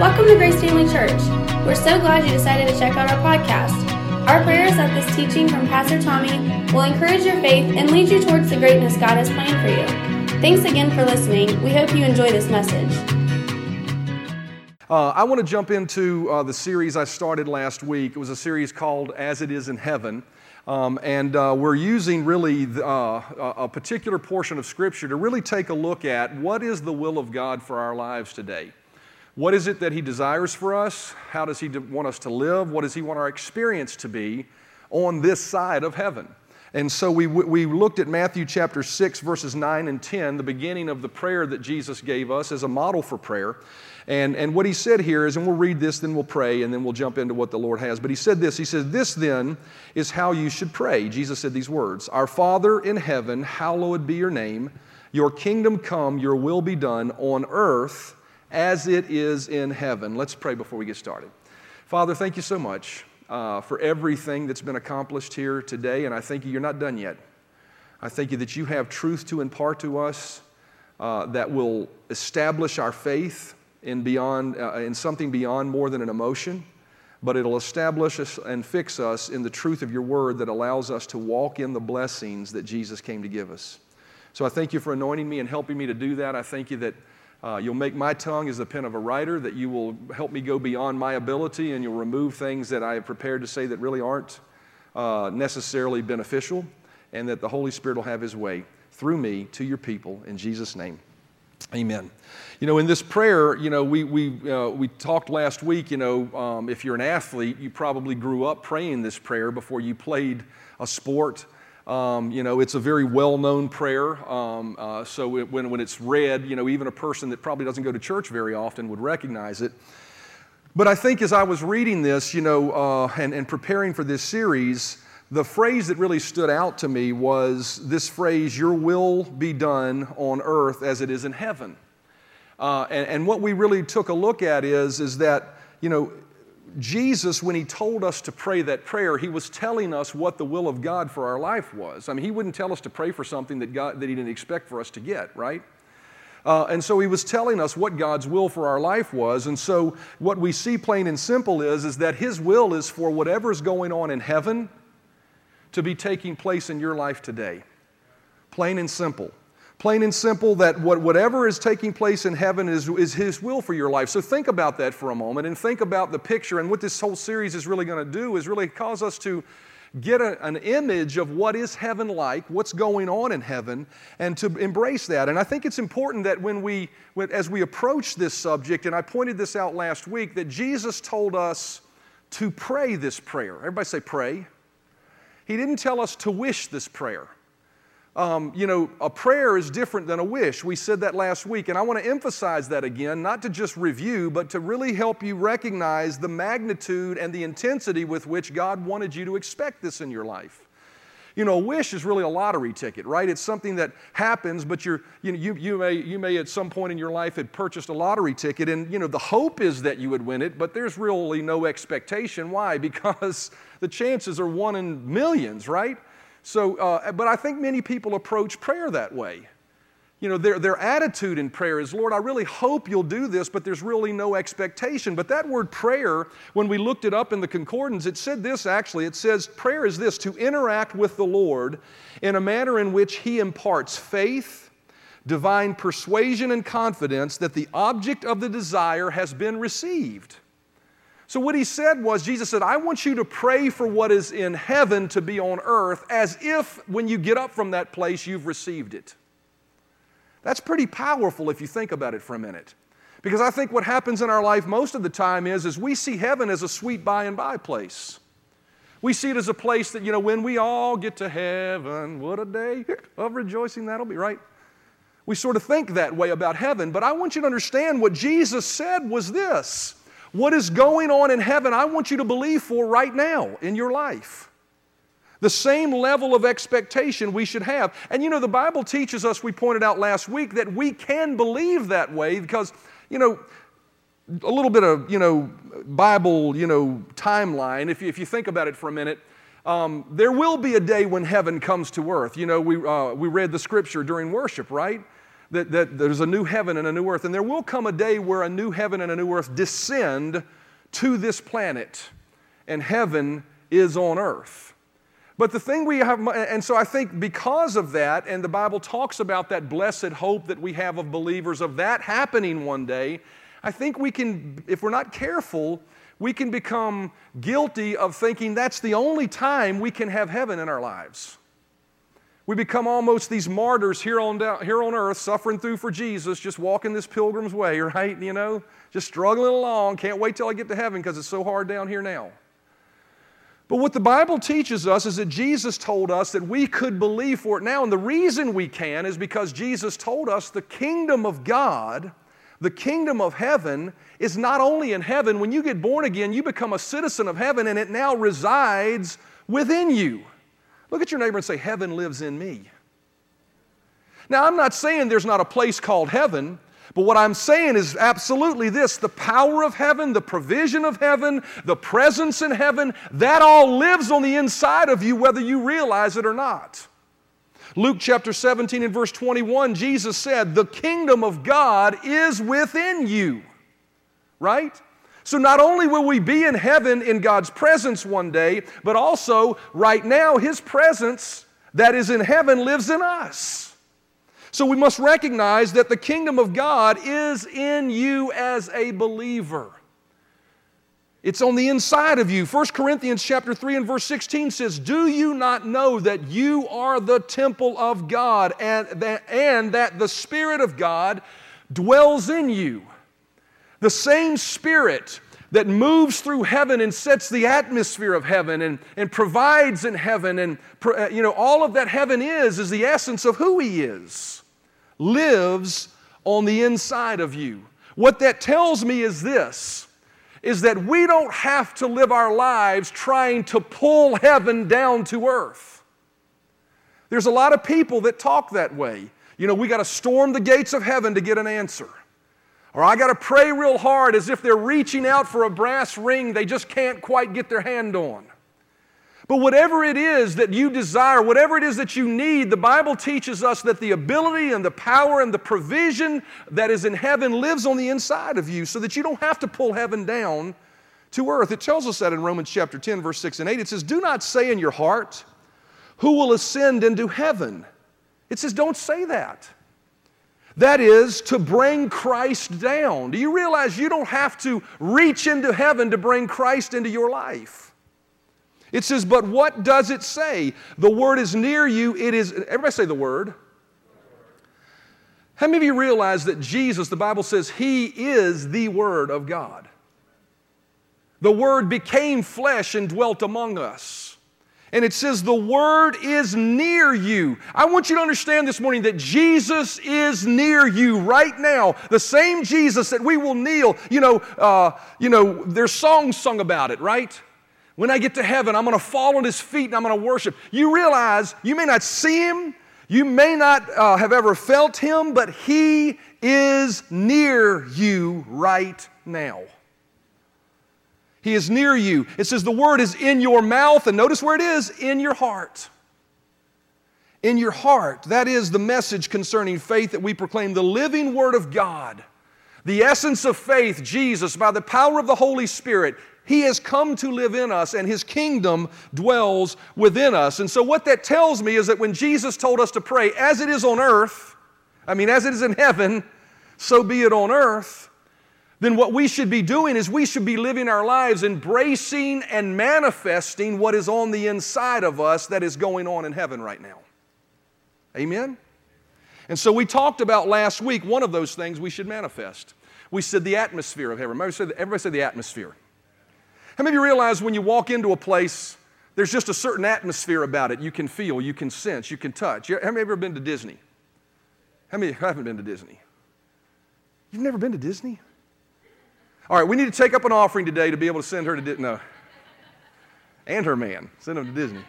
Welcome to Grace Family Church. We're so glad you decided to check out our podcast. Our prayer is that this teaching from Pastor Tommy will encourage your faith and lead you towards the greatness God has planned for you. Thanks again for listening. We hope you enjoy this message. Uh, I want to jump into uh, the series I started last week. It was a series called As It Is in Heaven. Um, and uh, we're using really the, uh, a particular portion of Scripture to really take a look at what is the will of God for our lives today. What is it that He desires for us? How does He want us to live? What does He want our experience to be on this side of heaven? And so we, we looked at Matthew chapter 6, verses 9 and 10, the beginning of the prayer that Jesus gave us as a model for prayer. And, and what he said here is, and we'll read this, then we'll pray, and then we'll jump into what the Lord has. But he said this He said, This then is how you should pray. Jesus said these words Our Father in heaven, hallowed be your name. Your kingdom come, your will be done on earth as it is in heaven. Let's pray before we get started. Father, thank you so much uh, for everything that's been accomplished here today, and I thank you you're not done yet. I thank you that you have truth to impart to us uh, that will establish our faith in, beyond, uh, in something beyond more than an emotion, but it'll establish us and fix us in the truth of your word that allows us to walk in the blessings that Jesus came to give us. So I thank you for anointing me and helping me to do that. I thank you that uh, you'll make my tongue as the pen of a writer, that you will help me go beyond my ability, and you'll remove things that I have prepared to say that really aren't uh, necessarily beneficial, and that the Holy Spirit will have his way through me to your people. In Jesus' name, amen. You know, in this prayer, you know, we, we, uh, we talked last week, you know, um, if you're an athlete, you probably grew up praying this prayer before you played a sport. Um, you know, it's a very well known prayer. Um, uh, so it, when, when it's read, you know, even a person that probably doesn't go to church very often would recognize it. But I think as I was reading this, you know, uh, and, and preparing for this series, the phrase that really stood out to me was this phrase, Your will be done on earth as it is in heaven. Uh, and, and what we really took a look at is, is that, you know, Jesus, when he told us to pray that prayer, he was telling us what the will of God for our life was. I mean, he wouldn't tell us to pray for something that, God, that he didn't expect for us to get, right? Uh, and so he was telling us what God's will for our life was. And so what we see plain and simple is, is that his will is for whatever's going on in heaven to be taking place in your life today. Plain and simple. Plain and simple, that what, whatever is taking place in heaven is, is His will for your life. So think about that for a moment and think about the picture. And what this whole series is really going to do is really cause us to get a, an image of what is heaven like, what's going on in heaven, and to embrace that. And I think it's important that when we, when, as we approach this subject, and I pointed this out last week, that Jesus told us to pray this prayer. Everybody say, pray. He didn't tell us to wish this prayer um, you know, a prayer is different than a wish. We said that last week, and I want to emphasize that again, not to just review, but to really help you recognize the magnitude and the intensity with which God wanted you to expect this in your life. You know, a wish is really a lottery ticket, right? It's something that happens, but you're, you, know, you, you, may, you may at some point in your life had purchased a lottery ticket, and you know, the hope is that you would win it, but there's really no expectation. Why? Because the chances are one in millions, right? So, uh, but I think many people approach prayer that way. You know, their, their attitude in prayer is, Lord, I really hope you'll do this, but there's really no expectation. But that word prayer, when we looked it up in the concordance, it said this actually. It says, prayer is this to interact with the Lord in a manner in which He imparts faith, divine persuasion, and confidence that the object of the desire has been received. So, what he said was, Jesus said, I want you to pray for what is in heaven to be on earth as if when you get up from that place, you've received it. That's pretty powerful if you think about it for a minute. Because I think what happens in our life most of the time is, is we see heaven as a sweet by and by place. We see it as a place that, you know, when we all get to heaven, what a day of rejoicing that'll be, right? We sort of think that way about heaven, but I want you to understand what Jesus said was this what is going on in heaven, I want you to believe for right now in your life. The same level of expectation we should have. And you know, the Bible teaches us, we pointed out last week, that we can believe that way because, you know, a little bit of, you know, Bible, you know, timeline, if you, if you think about it for a minute, um, there will be a day when heaven comes to earth. You know, we, uh, we read the scripture during worship, right? That, that there's a new heaven and a new earth. And there will come a day where a new heaven and a new earth descend to this planet, and heaven is on earth. But the thing we have, and so I think because of that, and the Bible talks about that blessed hope that we have of believers of that happening one day, I think we can, if we're not careful, we can become guilty of thinking that's the only time we can have heaven in our lives. We become almost these martyrs here on, down, here on earth, suffering through for Jesus, just walking this pilgrim's way, right? You know, just struggling along. Can't wait till I get to heaven because it's so hard down here now. But what the Bible teaches us is that Jesus told us that we could believe for it now. And the reason we can is because Jesus told us the kingdom of God, the kingdom of heaven, is not only in heaven. When you get born again, you become a citizen of heaven and it now resides within you. Look at your neighbor and say, Heaven lives in me. Now, I'm not saying there's not a place called heaven, but what I'm saying is absolutely this the power of heaven, the provision of heaven, the presence in heaven, that all lives on the inside of you, whether you realize it or not. Luke chapter 17 and verse 21, Jesus said, The kingdom of God is within you. Right? So, not only will we be in heaven in God's presence one day, but also right now, His presence that is in heaven lives in us. So, we must recognize that the kingdom of God is in you as a believer. It's on the inside of you. 1 Corinthians chapter 3 and verse 16 says, Do you not know that you are the temple of God and that, and that the Spirit of God dwells in you? The same Spirit that moves through heaven and sets the atmosphere of heaven and, and provides in heaven and uh, you know all of that heaven is is the essence of who he is lives on the inside of you. What that tells me is this is that we don't have to live our lives trying to pull heaven down to earth. There's a lot of people that talk that way. You know we got to storm the gates of heaven to get an answer or I got to pray real hard as if they're reaching out for a brass ring they just can't quite get their hand on. But whatever it is that you desire, whatever it is that you need, the Bible teaches us that the ability and the power and the provision that is in heaven lives on the inside of you so that you don't have to pull heaven down to earth. It tells us that in Romans chapter 10, verse 6 and 8. It says, Do not say in your heart, Who will ascend into heaven? It says, Don't say that. That is to bring Christ down. Do you realize you don't have to reach into heaven to bring Christ into your life? It says, but what does it say? The word is near you. It is, everybody say the word. How many of you realize that Jesus, the Bible says, He is the Word of God? The Word became flesh and dwelt among us and it says, The Word is near you. I want you to understand this morning that Jesus is near you right now. The same Jesus that we will kneel. You know, uh, you know there's songs sung about it, right? When I get to heaven, I'm going to fall at His feet and I'm going to worship. You realize you may not see Him, you may not uh, have ever felt Him, but He is near you right now. He is near you. It says the word is in your mouth, and notice where it is in your heart. In your heart. That is the message concerning faith that we proclaim the living word of God. The essence of faith, Jesus, by the power of the Holy Spirit, He has come to live in us and His kingdom dwells within us. And so, what that tells me is that when Jesus told us to pray, as it is on earth, I mean, as it is in heaven, so be it on earth, then what we should be doing is we should be living our lives embracing and manifesting what is on the inside of us that is going on in heaven right now. Amen? And so we talked about last week one of those things we should manifest. We said the atmosphere of heaven. Everybody said, everybody said the atmosphere. How many of you realize when you walk into a place, there's just a certain atmosphere about it you can feel, you can sense, you can touch? How many you ever been to Disney? How many haven't been to Disney? You've never been to Disney? All right, we need to take up an offering today to be able to send her to Disney. No. And her man. Send them to Disney.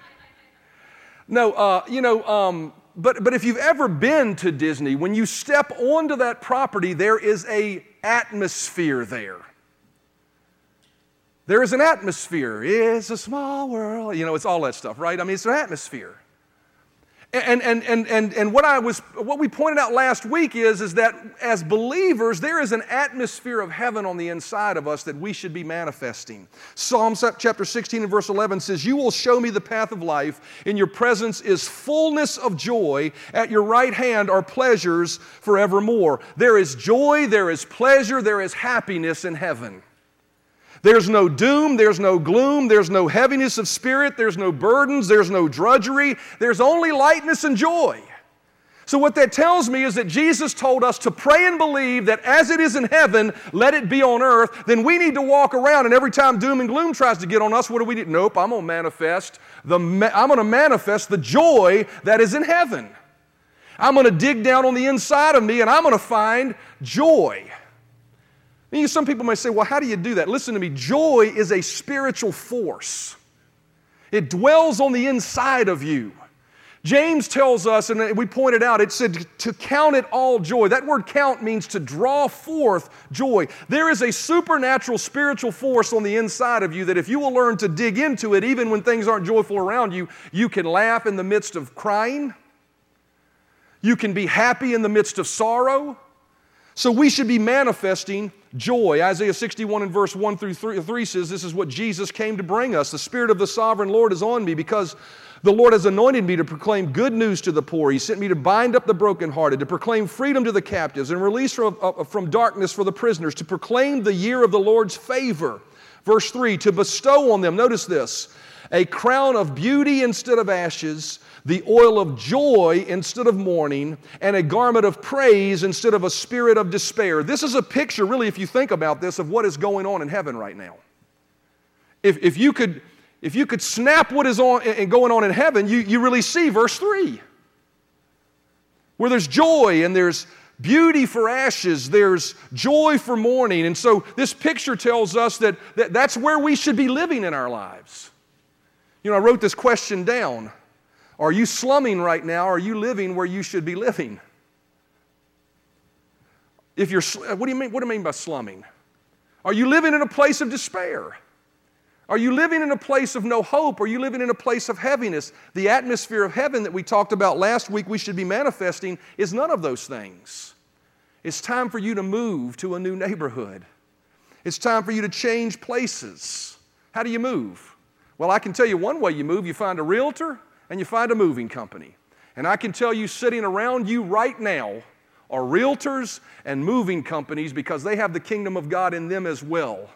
No, uh, you know, um, but, but if you've ever been to Disney, when you step onto that property, there is a atmosphere there. There is an atmosphere. It's a small world. You know, it's all that stuff, right? I mean, it's an atmosphere. And, and, and, and, and what, I was, what we pointed out last week is, is that as believers, there is an atmosphere of heaven on the inside of us that we should be manifesting. Psalm chapter 16 and verse 11 says, You will show me the path of life. In your presence is fullness of joy. At your right hand are pleasures forevermore. There is joy, there is pleasure, there is happiness in heaven. There's no doom, there's no gloom, there's no heaviness of spirit, there's no burdens, there's no drudgery, there's only lightness and joy. So, what that tells me is that Jesus told us to pray and believe that as it is in heaven, let it be on earth. Then we need to walk around, and every time doom and gloom tries to get on us, what do we do? Nope, I'm going to manifest the, I'm going to manifest the joy that is in heaven. I'm going to dig down on the inside of me, and I'm going to find joy. Some people may say, well, how do you do that? Listen to me. Joy is a spiritual force, it dwells on the inside of you. James tells us, and we pointed out, it said to count it all joy. That word count means to draw forth joy. There is a supernatural spiritual force on the inside of you that if you will learn to dig into it, even when things aren't joyful around you, you can laugh in the midst of crying. You can be happy in the midst of sorrow. So we should be manifesting joy. Isaiah 61 and verse 1 through 3 says, This is what Jesus came to bring us. The Spirit of the sovereign Lord is on me because the Lord has anointed me to proclaim good news to the poor. He sent me to bind up the brokenhearted, to proclaim freedom to the captives, and release from, uh, from darkness for the prisoners, to proclaim the year of the Lord's favor. Verse 3 To bestow on them, notice this, a crown of beauty instead of ashes the oil of joy instead of mourning, and a garment of praise instead of a spirit of despair. This is a picture, really, if you think about this, of what is going on in heaven right now. If, if, you, could, if you could snap what is on and going on in heaven, you, you really see verse 3. Where there's joy and there's beauty for ashes, there's joy for mourning. And so this picture tells us that, that that's where we should be living in our lives. You know, I wrote this question down. Are you slumming right now? Are you living where you should be living? If you're, what do you mean? What do I mean by slumming? Are you living in a place of despair? Are you living in a place of no hope? Are you living in a place of heaviness? The atmosphere of heaven that we talked about last week we should be manifesting is none of those things. It's time for you to move to a new neighborhood. It's time for you to change places. How do you move? Well, I can tell you one way you move you find a realtor and you find a moving company. And I can tell you, sitting around you right now are realtors and moving companies because they have the kingdom of God in them as well.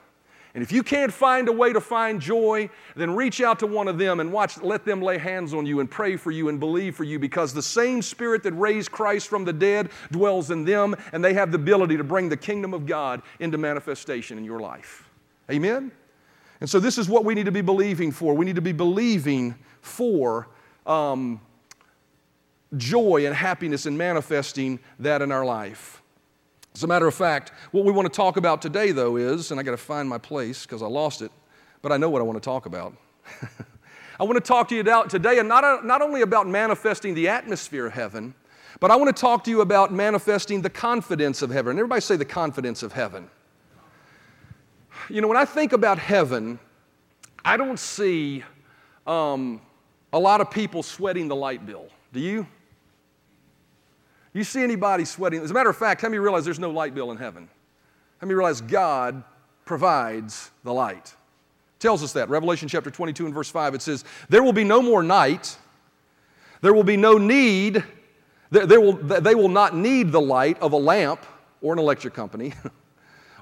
And if you can't find a way to find joy, then reach out to one of them and watch, let them lay hands on you and pray for you and believe for you because the same spirit that raised Christ from the dead dwells in them and they have the ability to bring the kingdom of God into manifestation in your life. Amen? And so this is what we need to be believing for. We need to be believing for um, joy and happiness in manifesting that in our life. As a matter of fact, what we want to talk about today, though, is, and I got to find my place because I lost it, but I know what I want to talk about. I want to talk to you about today, and not, not only about manifesting the atmosphere of heaven, but I want to talk to you about manifesting the confidence of heaven. Everybody say the confidence of heaven. You know, when I think about heaven, I don't see um, a lot of people sweating the light bill. Do you? You see anybody sweating? As a matter of fact, how many realize there's no light bill in heaven? How many realize God provides the light? tells us that. Revelation chapter 22 and verse 5, it says, There will be no more night, there will be no need, there, there will, they will not need the light of a lamp or an electric company.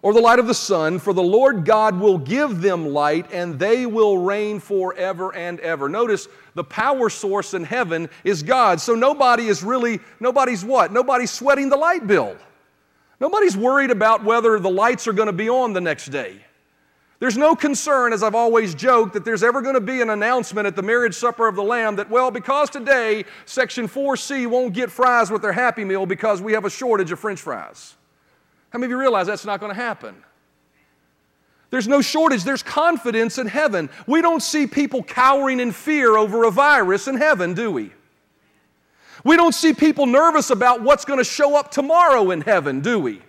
or the light of the sun, for the Lord God will give them light, and they will reign forever and ever. Notice the power source in heaven is God. So nobody is really, nobody's what? Nobody's sweating the light bill. Nobody's worried about whether the lights are going to be on the next day. There's no concern, as I've always joked, that there's ever going to be an announcement at the marriage supper of the Lamb that, well, because today Section 4C won't get fries with their Happy Meal because we have a shortage of French fries. How many of you realize that's not going to happen? There's no shortage. There's confidence in heaven. We don't see people cowering in fear over a virus in heaven, do we? We don't see people nervous about what's going to show up tomorrow in heaven, do we?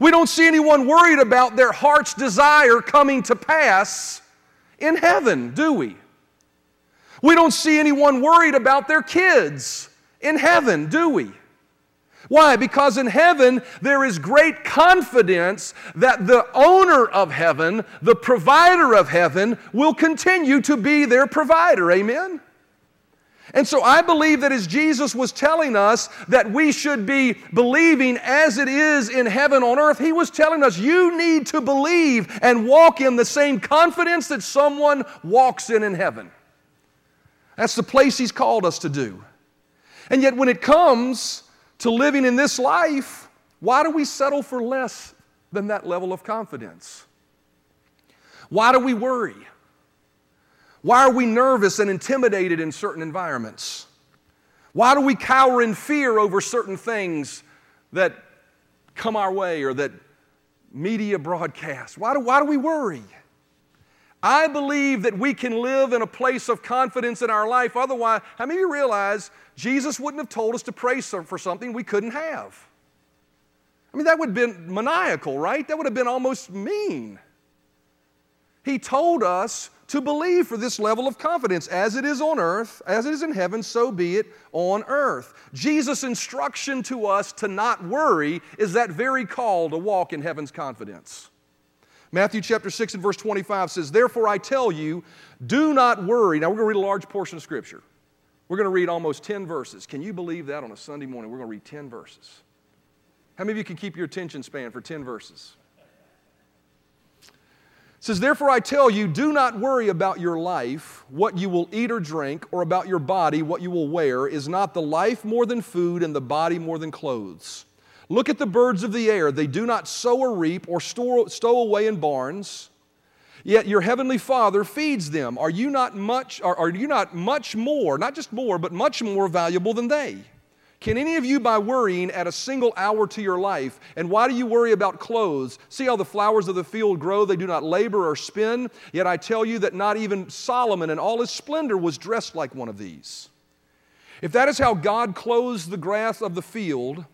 We don't see anyone worried about their heart's desire coming to pass in heaven, do we? We don't see anyone worried about their kids in heaven, do we? Why? Because in heaven there is great confidence that the owner of heaven, the provider of heaven, will continue to be their provider. Amen? And so I believe that as Jesus was telling us that we should be believing as it is in heaven on earth, he was telling us you need to believe and walk in the same confidence that someone walks in in heaven. That's the place he's called us to do. And yet, when it comes to living in this life, why do we settle for less than that level of confidence? Why do we worry? Why are we nervous and intimidated in certain environments? Why do we cower in fear over certain things that come our way or that media broadcast? Why do, why do we worry? I believe that we can live in a place of confidence in our life. Otherwise, how many of you realize Jesus wouldn't have told us to pray for something we couldn't have? I mean, that would have been maniacal, right? That would have been almost mean. He told us to believe for this level of confidence. As it is on earth, as it is in heaven, so be it on earth. Jesus' instruction to us to not worry is that very call to walk in heaven's confidence. Matthew chapter 6 and verse 25 says, Therefore I tell you, do not worry. Now we're going to read a large portion of Scripture. We're going to read almost 10 verses. Can you believe that on a Sunday morning? We're going to read 10 verses. How many of you can keep your attention span for 10 verses? It says, Therefore I tell you, do not worry about your life, what you will eat or drink, or about your body, what you will wear. Is not the life more than food, and the body more than clothes? Look at the birds of the air. They do not sow or reap or store, stow away in barns, yet your heavenly Father feeds them. Are you not much, are, are you not much more, not just more, but much more valuable than they? Can any of you, by worrying, add a single hour to your life? And why do you worry about clothes? See how the flowers of the field grow, they do not labor or spin. Yet I tell you that not even Solomon in all his splendor was dressed like one of these. If that is how God clothes the grass of the field,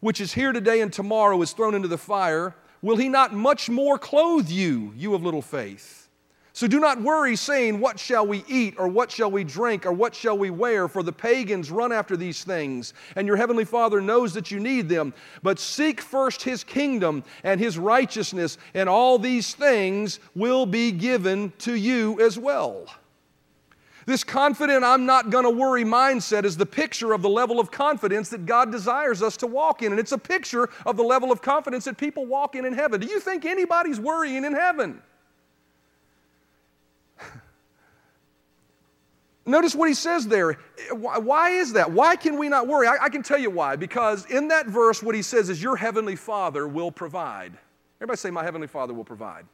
which is here today and tomorrow is thrown into the fire, will he not much more clothe you, you of little faith? So do not worry, saying, What shall we eat, or what shall we drink, or what shall we wear? For the pagans run after these things, and your heavenly Father knows that you need them. But seek first his kingdom and his righteousness, and all these things will be given to you as well. This confident, I'm not going to worry mindset is the picture of the level of confidence that God desires us to walk in. And it's a picture of the level of confidence that people walk in in heaven. Do you think anybody's worrying in heaven? Notice what he says there. Why is that? Why can we not worry? I, I, can tell you why. Because in that verse, what he says is, Your heavenly Father will provide. Everybody say, My heavenly Father will provide.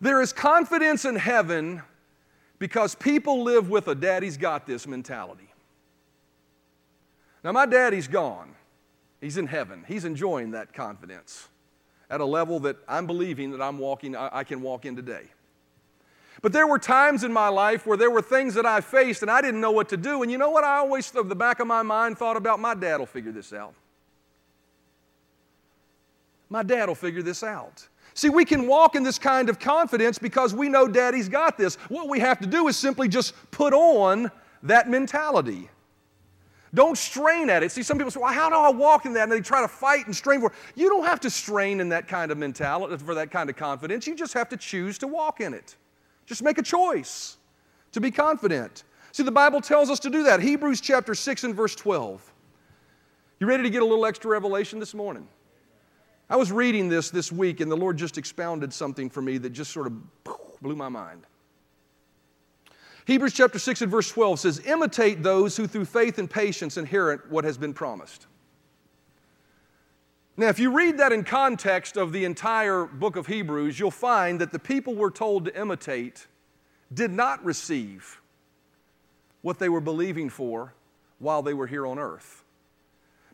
There is confidence in heaven because people live with a daddy's got this mentality. Now, my daddy's gone. He's in heaven. He's enjoying that confidence at a level that I'm believing that I'm walking, I can walk in today. But there were times in my life where there were things that I faced and I didn't know what to do. And you know what? I always, the back of my mind, thought about my dad will figure this out. My dad will figure this out. See, we can walk in this kind of confidence because we know Daddy's got this. What we have to do is simply just put on that mentality. Don't strain at it. See, some people say, well, how do I walk in that? And they try to fight and strain for it. You don't have to strain in that kind of mentality, for that kind of confidence. You just have to choose to walk in it. Just make a choice to be confident. See, the Bible tells us to do that. Hebrews chapter 6 and verse 12. You ready to get a little extra revelation this morning? I was reading this this week, and the Lord just expounded something for me that just sort of blew my mind. Hebrews chapter 6 and verse 12 says, Imitate those who through faith and patience inherit what has been promised. Now, if you read that in context of the entire book of Hebrews, you'll find that the people we're told to imitate did not receive what they were believing for while they were here on earth.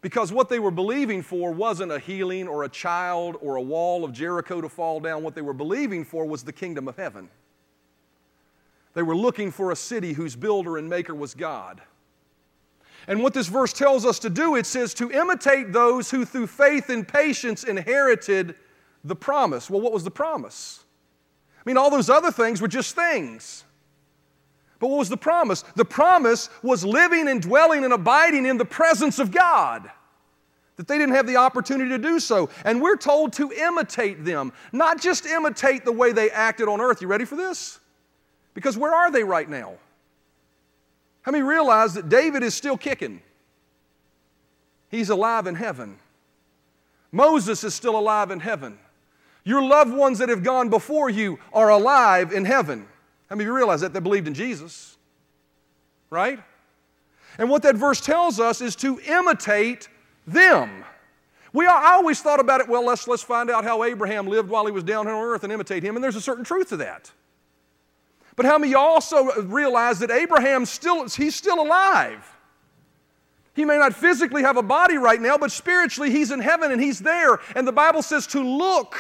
Because what they were believing for wasn't a healing or a child or a wall of Jericho to fall down. What they were believing for was the kingdom of heaven. They were looking for a city whose builder and maker was God. And what this verse tells us to do, it says to imitate those who through faith and patience inherited the promise. Well, what was the promise? I mean, all those other things were just things. But what was the promise? The promise was living and dwelling and abiding in the presence of God. That they didn't have the opportunity to do so. And we're told to imitate them, not just imitate the way they acted on earth. You ready for this? Because where are they right now? How many realize that David is still kicking? He's alive in heaven. Moses is still alive in heaven. Your loved ones that have gone before you are alive in heaven. Many of you realize that? They believed in Jesus, right? And what that verse tells us is to imitate them. We are, I always thought about it, well, let's, let's find out how Abraham lived while he was down here on earth and imitate him, and there's a certain truth to that. But how many also realize that Abraham still, he's still alive? He may not physically have a body right now, but spiritually he's in heaven and he's there. And the Bible says to look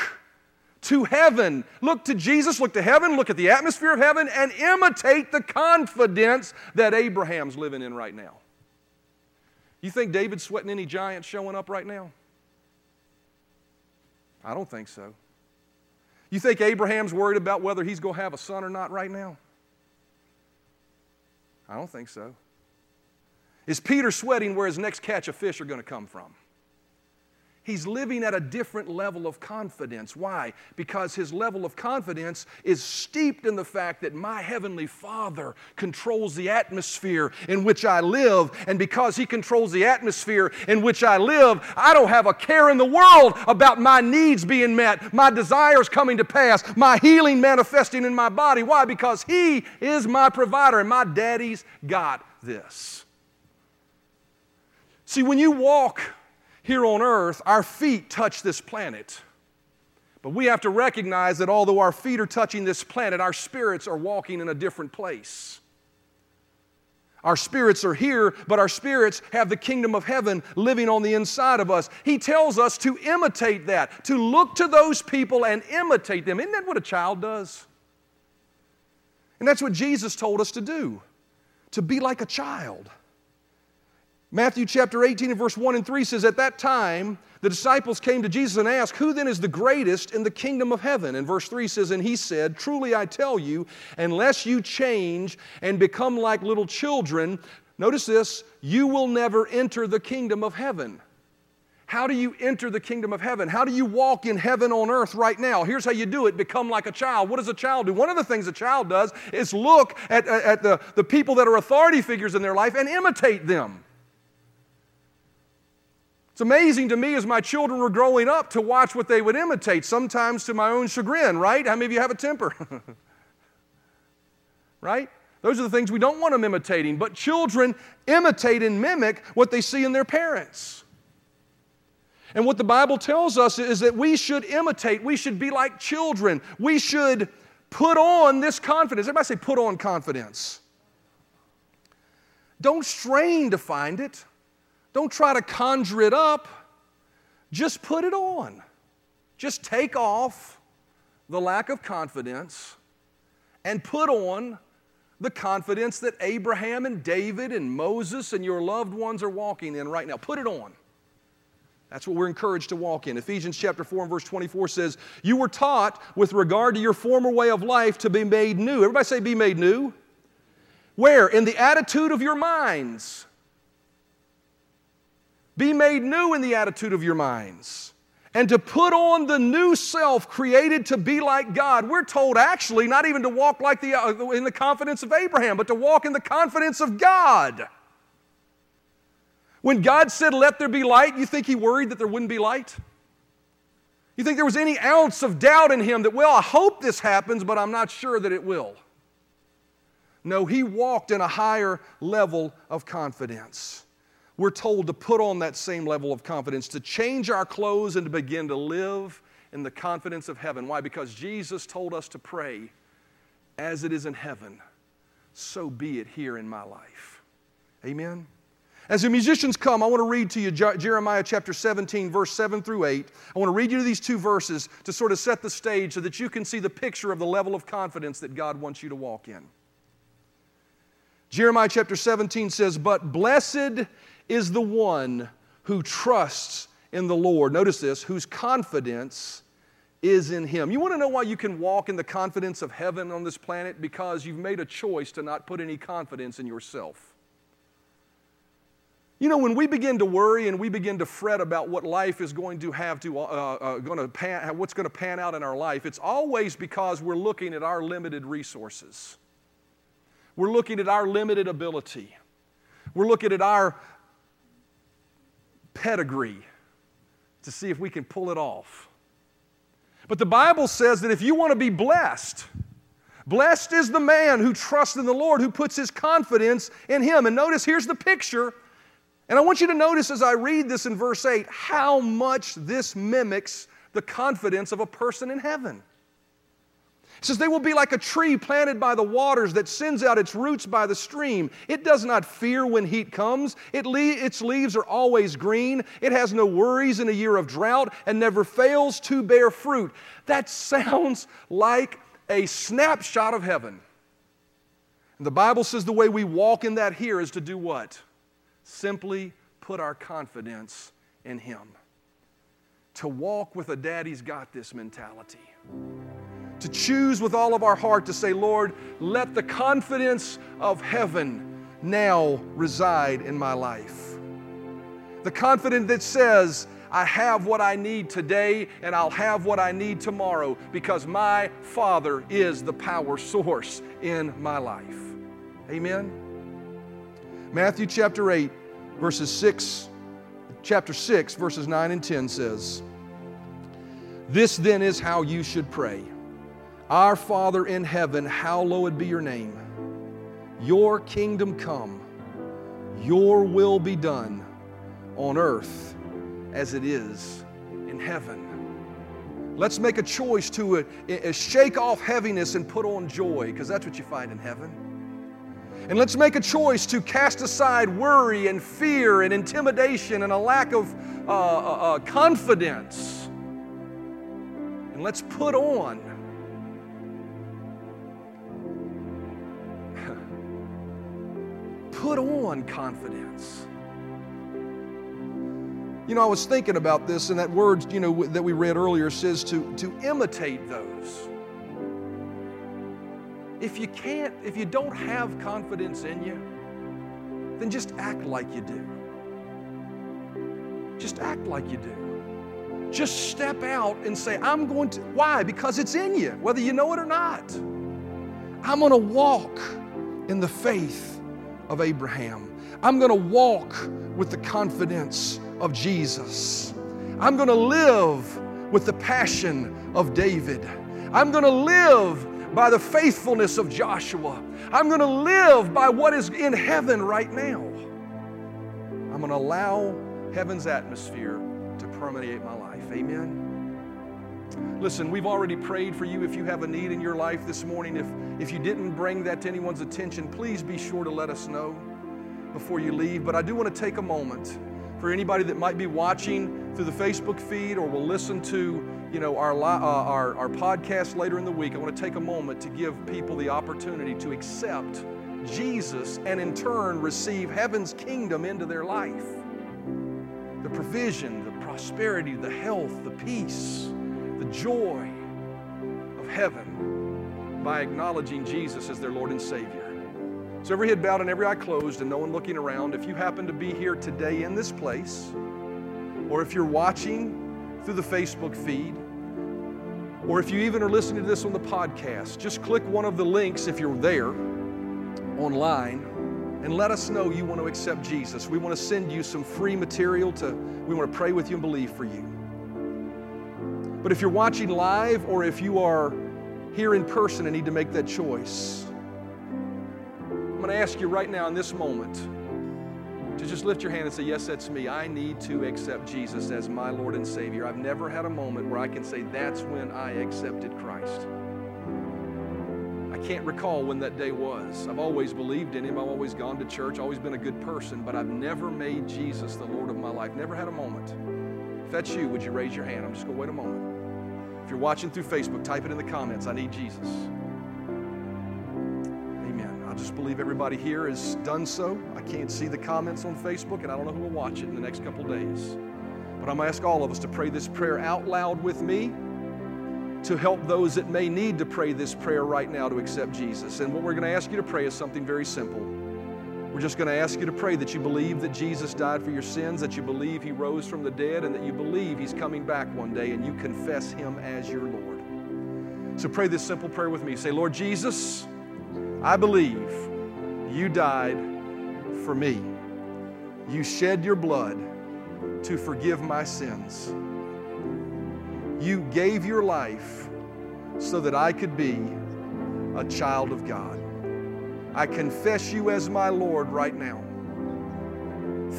to heaven. Look to Jesus, look to heaven, look at the atmosphere of heaven, and imitate the confidence that Abraham's living in right now. You think David's sweating any giants showing up right now? I don't think so. You think Abraham's worried about whether he's going to have a son or not right now? I don't think so. Is Peter sweating where his next catch of fish are going to come from? He's living at a different level of confidence. Why? Because his level of confidence is steeped in the fact that my Heavenly Father controls the atmosphere in which I live. And because he controls the atmosphere in which I live, I don't have a care in the world about my needs being met, my desires coming to pass, my healing manifesting in my body. Why? Because he is my provider, and my daddy's got this. See, when you walk here on earth, our feet touch this planet. But we have to recognize that although our feet are touching this planet, our spirits are walking in a different place. Our spirits are here, but our spirits have the kingdom of heaven living on the inside of us. He tells us to imitate that, to look to those people and imitate them. Isn't that what a child does? And that's what Jesus told us to do, to be like a child. Matthew chapter 18 and verse 1 and 3 says, At that time, the disciples came to Jesus and asked, Who then is the greatest in the kingdom of heaven? And verse 3 says, And he said, Truly I tell you, unless you change and become like little children, notice this, you will never enter the kingdom of heaven. How do you enter the kingdom of heaven? How do you walk in heaven on earth right now? Here's how you do it become like a child. What does a child do? One of the things a child does is look at, at the, the people that are authority figures in their life and imitate them. Amazing to me as my children were growing up to watch what they would imitate, sometimes to my own chagrin, right? How many of you have a temper? right? Those are the things we don't want them imitating, but children imitate and mimic what they see in their parents. And what the Bible tells us is that we should imitate, we should be like children, we should put on this confidence. Everybody say, put on confidence. Don't strain to find it. Don't try to conjure it up. Just put it on. Just take off the lack of confidence and put on the confidence that Abraham and David and Moses and your loved ones are walking in right now. Put it on. That's what we're encouraged to walk in. Ephesians chapter 4 and verse 24 says, You were taught with regard to your former way of life to be made new. Everybody say, Be made new. Where? In the attitude of your minds be made new in the attitude of your minds. And to put on the new self created to be like God. We're told actually not even to walk like the, uh, in the confidence of Abraham, but to walk in the confidence of God. When God said, Let there be light, you think He worried that there wouldn't be light? You think there was any ounce of doubt in Him that, well, I hope this happens, but I'm not sure that it will? No, He walked in a higher level of confidence we're told to put on that same level of confidence, to change our clothes and to begin to live in the confidence of heaven. Why? Because Jesus told us to pray, as it is in heaven, so be it here in my life. Amen. As the musicians come, I want to read to you Jeremiah chapter 17, verse 7 through 8. I want to read you these two verses to sort of set the stage so that you can see the picture of the level of confidence that God wants you to walk in. Jeremiah chapter 17 says, But blessed is the one who trusts in the Lord. Notice this, whose confidence is in Him. You want to know why you can walk in the confidence of heaven on this planet? Because you've made a choice to not put any confidence in yourself. You know, when we begin to worry and we begin to fret about what life is going to have to, uh, uh, going to pan, what's going to pan out in our life, it's always because we're looking at our limited resources. We're looking at our limited ability. We're looking at our pedigree to see if we can pull it off. But the Bible says that if you want to be blessed, blessed is the man who trusts in the Lord, who puts his confidence in him. And notice here's the picture and I want you to notice as I read this in verse 8 how much this mimics the confidence of a person in heaven. It says, They will be like a tree planted by the waters that sends out its roots by the stream. It does not fear when heat comes. It le- its leaves are always green. It has no worries in a year of drought and never fails to bear fruit. That sounds like a snapshot of heaven. And the Bible says the way we walk in that here is to do what? Simply put our confidence in Him. To walk with a daddy's got this mentality. To choose with all of our heart to say, Lord, let the confidence of heaven now reside in my life. The confidence that says, I have what I need today and I'll have what I need tomorrow because my Father is the power source in my life. Amen. Matthew chapter 8, verses 6, chapter 6, verses 9 and 10 says, This then is how you should pray Our Father in heaven, hallowed be your name. Your kingdom come, your will be done on earth as it is in heaven. Let's make a choice to uh, uh, shake off heaviness and put on joy, because that's what you find in heaven. And let's make a choice to cast aside worry and fear and intimidation and a lack of uh, uh, uh, confidence. And let's put on put on confidence. You know, I was thinking about this, and that word, you know, that we read earlier says to, to imitate those if you can't, if you don't have confidence in you, then just act like you do. Just act like you do. Just step out and say, I'm going to. Why? Because it's in you, whether you know it or not. I'm going to walk in the faith of Abraham. I'm going to walk with the confidence of Jesus. I'm going to live with the passion of David. I'm going to live by the faithfulness of Joshua. I'm going to live by what is in heaven right now. I'm going to allow heaven's atmosphere to permeate my life. Amen. Listen, we've already prayed for you. If you have a need in your life this morning, if, if you didn't bring that to anyone's attention, please be sure to let us know before you leave. But I do want to take a moment for anybody that might be watching through the Facebook feed or will listen to you know, our, uh, our, our podcast later in the week, I want to take a moment to give people the opportunity to accept Jesus and in turn receive heaven's kingdom into their life. The provision, the prosperity, the health, the peace, joy of heaven by acknowledging Jesus as their Lord and Savior. So, every head bowed and every eye closed, and no one looking around, if you happen to be here today in this place, or if you're watching through the Facebook feed, or if you even are listening to this on the podcast, just click one of the links if you're there online and let us know you want to accept Jesus. We want to send you some free material to, we want to pray with you and believe for you. But if you're watching live or if you are here in person and need to make that choice, I'm going to ask you right now in this moment to just lift your hand and say, Yes, that's me. I need to accept Jesus as my Lord and Savior. I've never had a moment where I can say, That's when I accepted Christ. I can't recall when that day was. I've always believed in Him. I've always gone to church, always been a good person, but I've never made Jesus the Lord of my life. Never had a moment. If that's you, would you raise your hand? I'm just going to wait a moment. If you're watching through Facebook, type it in the comments. I need Jesus. Amen. I just believe everybody here has done so. I can't see the comments on Facebook, and I don't know who will watch it in the next couple days. But I'm going to ask all of us to pray this prayer out loud with me. to help those that may need to pray this prayer right now to accept Jesus. And what we're going to ask you to pray is something very simple. We're just going to ask you to pray that you believe that Jesus died for your sins, that you believe He rose from the dead, and that you believe He's coming back one day, and you confess Him as your Lord. So pray this simple prayer with me. Say, Lord Jesus, I believe you died for me. You shed your blood to forgive my sins. You gave your life so that I could be a child of God. I confess you as my Lord right now.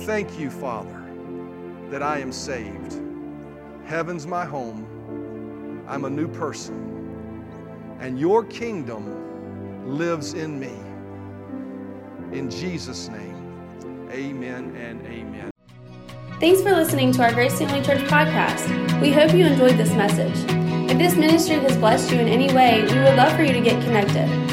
Thank you, Father, that I am saved. Heaven's my home. I'm a new person. And your kingdom lives in me. In Jesus' name, amen and amen. Thanks for listening to our Grace Family Church podcast. We hope you enjoyed this message. If this ministry has blessed you in any way, we would love for you to get connected.